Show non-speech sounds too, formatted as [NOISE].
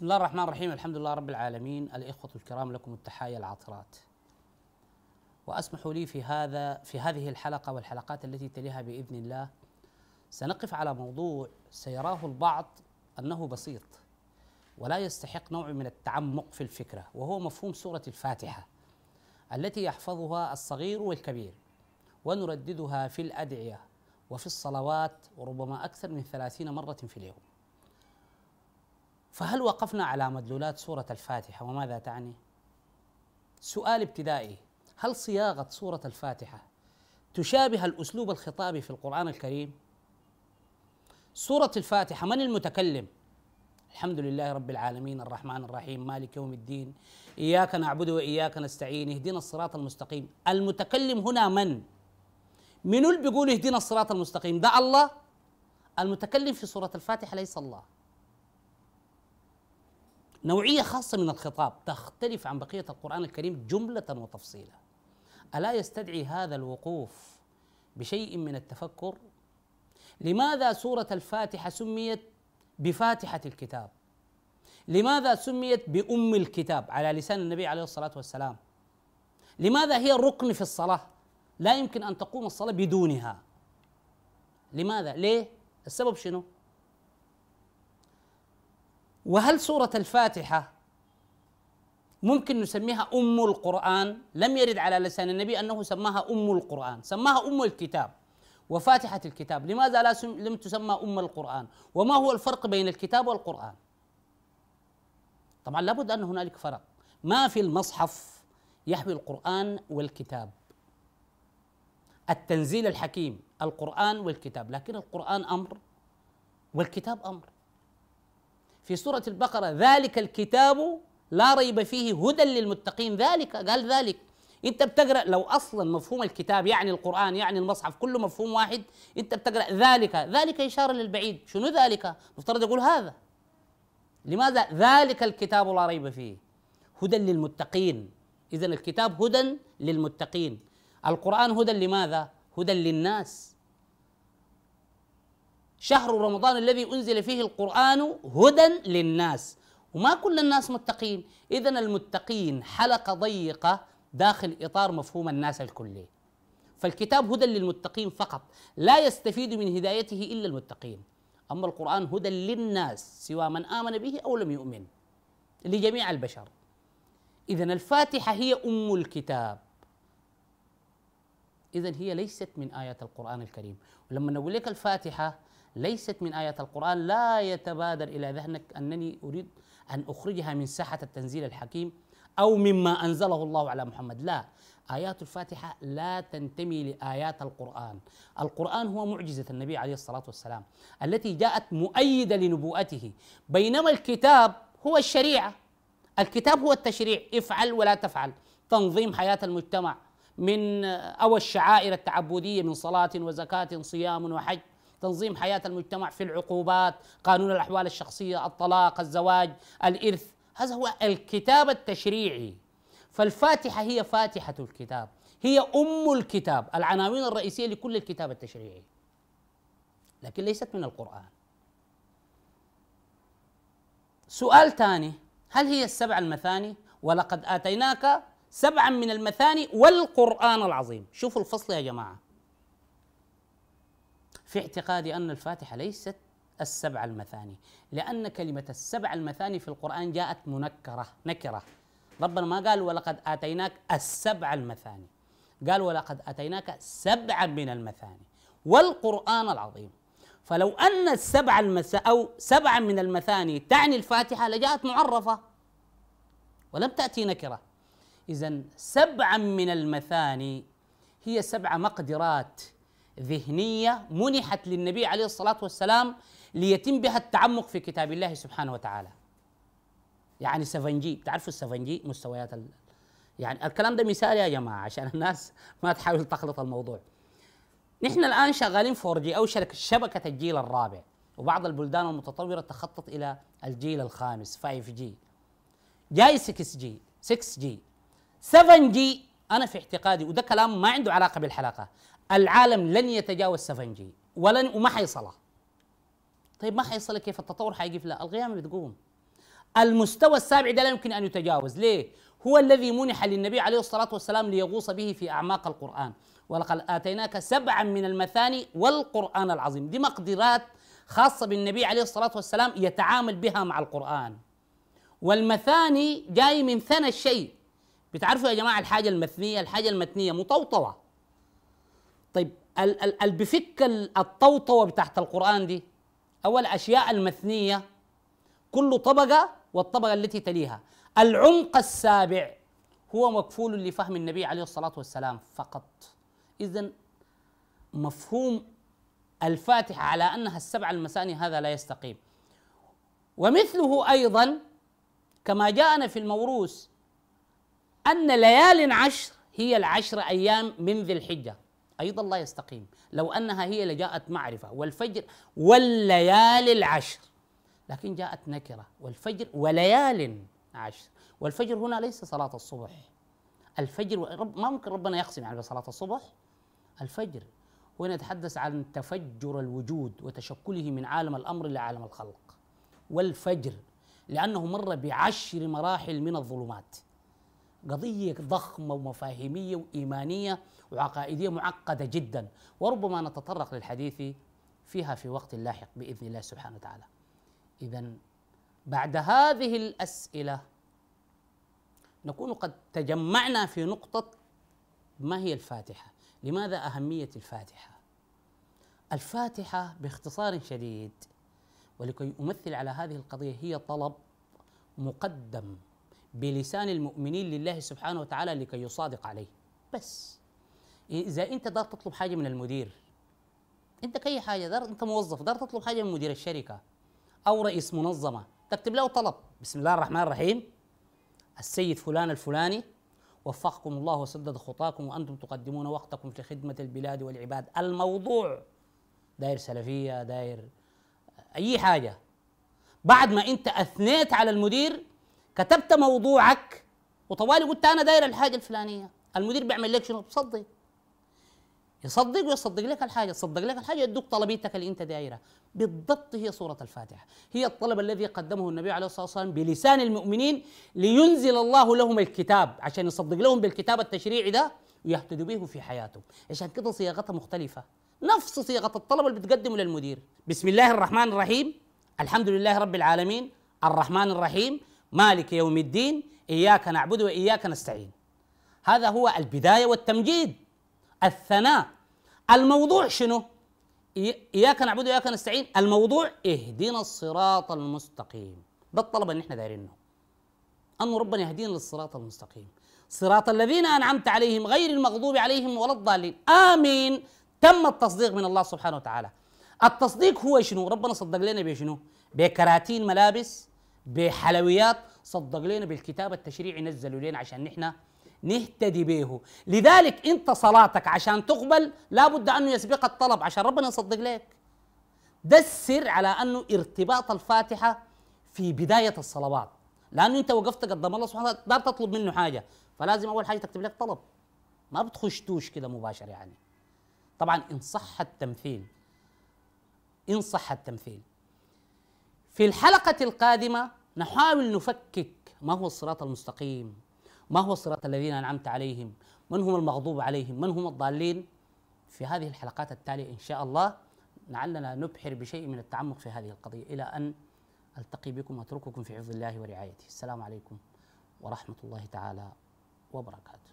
بسم الله الرحمن الرحيم الحمد لله رب العالمين الإخوة الكرام لكم التحايا العطرات. وأسمحوا لي في هذا في هذه الحلقة والحلقات التي تليها بإذن الله سنقف على موضوع سيراه البعض أنه بسيط ولا يستحق نوع من التعمق في الفكرة وهو مفهوم سورة الفاتحة التي يحفظها الصغير والكبير ونرددها في الأدعية وفي الصلوات وربما أكثر من ثلاثين مرة في اليوم. فهل وقفنا على مدلولات سورة الفاتحة وماذا تعني؟ سؤال ابتدائي هل صياغة سورة الفاتحة تشابه الأسلوب الخطابي في القرآن الكريم؟ سورة الفاتحة من المتكلم؟ الحمد لله رب العالمين الرحمن الرحيم مالك يوم الدين إياك نعبد وإياك نستعين اهدنا الصراط المستقيم المتكلم هنا من؟ من اللي بيقول اهدنا الصراط المستقيم ده الله المتكلم في سورة الفاتحة ليس الله نوعية خاصة من الخطاب تختلف عن بقية القرآن الكريم جملة وتفصيلا. ألا يستدعي هذا الوقوف بشيء من التفكر؟ لماذا سورة الفاتحة سميت بفاتحة الكتاب؟ لماذا سميت بأم الكتاب على لسان النبي عليه الصلاة والسلام؟ لماذا هي الركن في الصلاة؟ لا يمكن أن تقوم الصلاة بدونها. لماذا؟ ليه؟ السبب شنو؟ وهل سورة الفاتحة ممكن نسميها أم القرآن؟ لم يرد على لسان النبي أنه سماها أم القرآن. سماها أم الكتاب. وفاتحة الكتاب. لماذا لا سم لم تسمى أم القرآن؟ وما هو الفرق بين الكتاب والقرآن؟ طبعا لابد أن هنالك فرق. ما في المصحف يحوي القرآن والكتاب؟ التنزيل الحكيم القرآن والكتاب. لكن القرآن أمر والكتاب أمر. في سورة البقرة ذلك الكتاب لا ريب فيه هدى للمتقين. ذلك قال ذلك. انت بتقرأ لو أصلا مفهوم الكتاب يعني القرآن يعني المصحف كله مفهوم واحد انت بتقرأ ذلك. ذلك إشارة للبعيد. شنو ذلك؟ مفترض يقول هذا. لماذا؟ ذلك الكتاب لا ريب فيه هدى للمتقين. اذا الكتاب هدى للمتقين. القرآن هدى لماذا؟ هدى للناس. شهر رمضان الذي أنزل فيه القرآن هدى للناس. وما كل الناس متقين. اذا المتقين حلقه ضيقه داخل إطار مفهوم الناس الكلي. فالكتاب هدى للمتقين فقط. لا يستفيد من هدايته إلا المتقين. أما القرآن هدى للناس سواء من آمن به أو لم يؤمن. لجميع البشر. اذا الفاتحة هي أم الكتاب. اذا هي ليست من آيات القرآن الكريم. ولما نقول لك الفاتحة ليست من آيات القرآن لا يتبادر إلى ذهنك أنني أريد أن أخرجها من ساحة التنزيل الحكيم أو مما أنزله الله على محمد. لا آيات الفاتحة لا تنتمي لآيات القرآن. القرآن هو معجزة النبي عليه الصلاة والسلام التي جاءت مؤيدة لنبوءته. بينما الكتاب هو الشريعة. الكتاب هو التشريع. افعل ولا تفعل. تنظيم حياة المجتمع من أو الشعائر التعبدية من صلاة وزكاة صيام وحج. تنظيم حياة المجتمع في العقوبات قانون الأحوال الشخصية الطلاق الزواج الإرث. هذا هو الكتاب التشريعي. فالفاتحة هي فاتحة الكتاب. هي أم الكتاب العناوين الرئيسية لكل الكتاب التشريعي. لكن ليست من القرآن. سؤال ثاني. هل هي السبع المثاني؟ ولقد آتيناك سبعا من المثاني والقرآن العظيم. شوفوا الفصل يا جماعة. في اعتقادي أن الفاتحة ليست السبع المثاني لأن كلمة السبع المثاني في القرآن جاءت منكرة نكرة. ربنا ما قال ولقد آتيناك السبع المثاني قال ولقد آتيناك سبعا من المثاني والقرآن العظيم. فلو أن السبع المث أو سبعا من المثاني تعني الفاتحة لجاءت معرفة ولم تأتي نكرة. إذا سبعا من المثاني هي سبع مقدرات ذهنية منحت للنبي عليه الصلاة والسلام ليتم بها التعمق في كتاب الله سبحانه وتعالى. يعني سفنجي تعرفوا السفنجي مستويات ال... يعني الكلام ده مثال يا جماعة عشان الناس [LAUGHS] ما تحاول تخلط الموضوع. نحن الآن شغالين 4G أو شبكة الجيل الرابع وبعض البلدان المتطورة تخطط إلى الجيل الخامس 5G جاي 6G 6G 7G أنا في اعتقادي وده كلام ما عنده علاقة بالحلقة العالم لن يتجاوز 7G ولن وما حيصله طيب ما حيصل كيف التطور حيقف لا القيامة بتقوم. المستوى السابع ده لا يمكن أن يتجاوز. ليه؟ هو الذي منح للنبي عليه الصلاة والسلام ليغوص به في أعماق القرآن. ولقد آتيناك سبعا من المثاني والقرآن العظيم. دي مقدرات خاصة بالنبي عليه الصلاة والسلام يتعامل بها مع القرآن. والمثاني جاي من ثنى الشيء. بتعرفوا يا جماعة الحاجة المثنية؟ الحاجة المتنية مطوطوة. طيب اللي بفك الطوطوة بتاعت القرآن دي أول أشياء المثنية كل طبقة والطبقة التي تليها. العمق السابع هو مكفول لفهم النبي عليه الصلاة والسلام فقط. اذا مفهوم الفاتحة على أنها السبع المثاني هذا لا يستقيم. ومثله أيضا كما جاءنا في الموروث أن ليال عشر هي العشر أيام من ذي الحجة. أيضا لا يستقيم. لو أنها هي لجاءت معرفة. والفجر والليالي العشر. لكن جاءت نكرة. والفجر وليال عشر. والفجر هنا ليس صلاة الصبح. الفجر رب ما ممكن ربنا يقسم يعني بصلاة الصبح؟ الفجر. هنا يتحدث عن تفجر الوجود وتشكله من عالم الأمر إلى عالم الخلق. والفجر. لأنه مر بعشر مراحل من الظلمات. قضية ضخمة ومفاهيمية وإيمانية وعقائدية معقدة جدا وربما نتطرق للحديث فيها في وقت لاحق بإذن الله سبحانه وتعالى. اذا بعد هذه الأسئلة نكون قد تجمعنا في نقطة ما هي الفاتحة؟ لماذا أهمية الفاتحة؟ الفاتحة باختصار شديد ولكي أمثل على هذه القضية هي طلب مقدم بلسان المؤمنين لله سبحانه وتعالى لكي يصادق عليه. بس. إذا أنت دار تطلب حاجة من المدير أنت كأي حاجة دار أنت موظف دار تطلب حاجة من مدير الشركة أو رئيس منظمة تكتب له طلب. بسم الله الرحمن الرحيم. السيد فلان الفلاني وفقكم الله وسدد خطاكم وأنتم تقدمون وقتكم في خدمة البلاد والعباد. الموضوع داير سلفية داير أي حاجة. بعد ما أنت أثنيت على المدير كتبت موضوعك وطوالي قلت أنا داير الحاجة الفلانية. المدير بيعمل لك شنو؟ بصدق. يصدق ويصدق لك الحاجة يصدق لك الحاجة يدوك طلبيتك اللي أنت دايرها. بالضبط هي سورة الفاتحة. هي الطلب الذي قدمه النبي عليه الصلاة والسلام بلسان المؤمنين لينزل الله لهم الكتاب عشان يصدق لهم بالكتاب التشريعي ده ويهتدوا به في حياتهم. عشان كده صياغتها مختلفة. نفس صيغه الطلب اللي بتقدمه للمدير. بسم الله الرحمن الرحيم. الحمد لله رب العالمين. الرحمن الرحيم. مالك يوم الدين إياك نعبد وإياك نستعين. هذا هو البداية والتمجيد. الثناء. الموضوع شنو؟ إياك نعبد وإياك نستعين. الموضوع اهدنا الصراط المستقيم. ده الطلب اللي إحنا دايرينه. ان ربنا يهدينا للصراط المستقيم. صراط الذين أنعمت عليهم غير المغضوب عليهم ولا الضالين. آمين. تم التصديق من الله سبحانه وتعالى. التصديق هو شنو؟ ربنا صدق لنا بشنو؟ بكراتين ملابس بحلويات صدق لنا بالكتاب التشريعي نزلوا لنا عشان نحن نهتدي به لذلك انت صلاتك عشان تقبل لابد أنه يسبق الطلب عشان ربنا يصدق لك ده السر على أنه ارتباط الفاتحة في بداية الصلوات. لأنه انت وقفت قدام الله سبحانه وتعالى دار تطلب منه حاجة فلازم أول حاجة تكتب لك طلب. ما بتخش توش كده مباشر يعني. طبعا إن صح التمثيل إن صح التمثيل في الحلقة القادمة نحاول نفكك ما هو الصراط المستقيم؟ ما هو الصراط الذين أنعمت عليهم؟ من هم المغضوب عليهم؟ من هم الضالين؟ في هذه الحلقات التالية إن شاء الله لعلنا نبحر بشيء من التعمق في هذه القضية إلى أن ألتقي بكم وأترككم في حفظ الله ورعايته. السلام عليكم ورحمة الله تعالى وبركاته.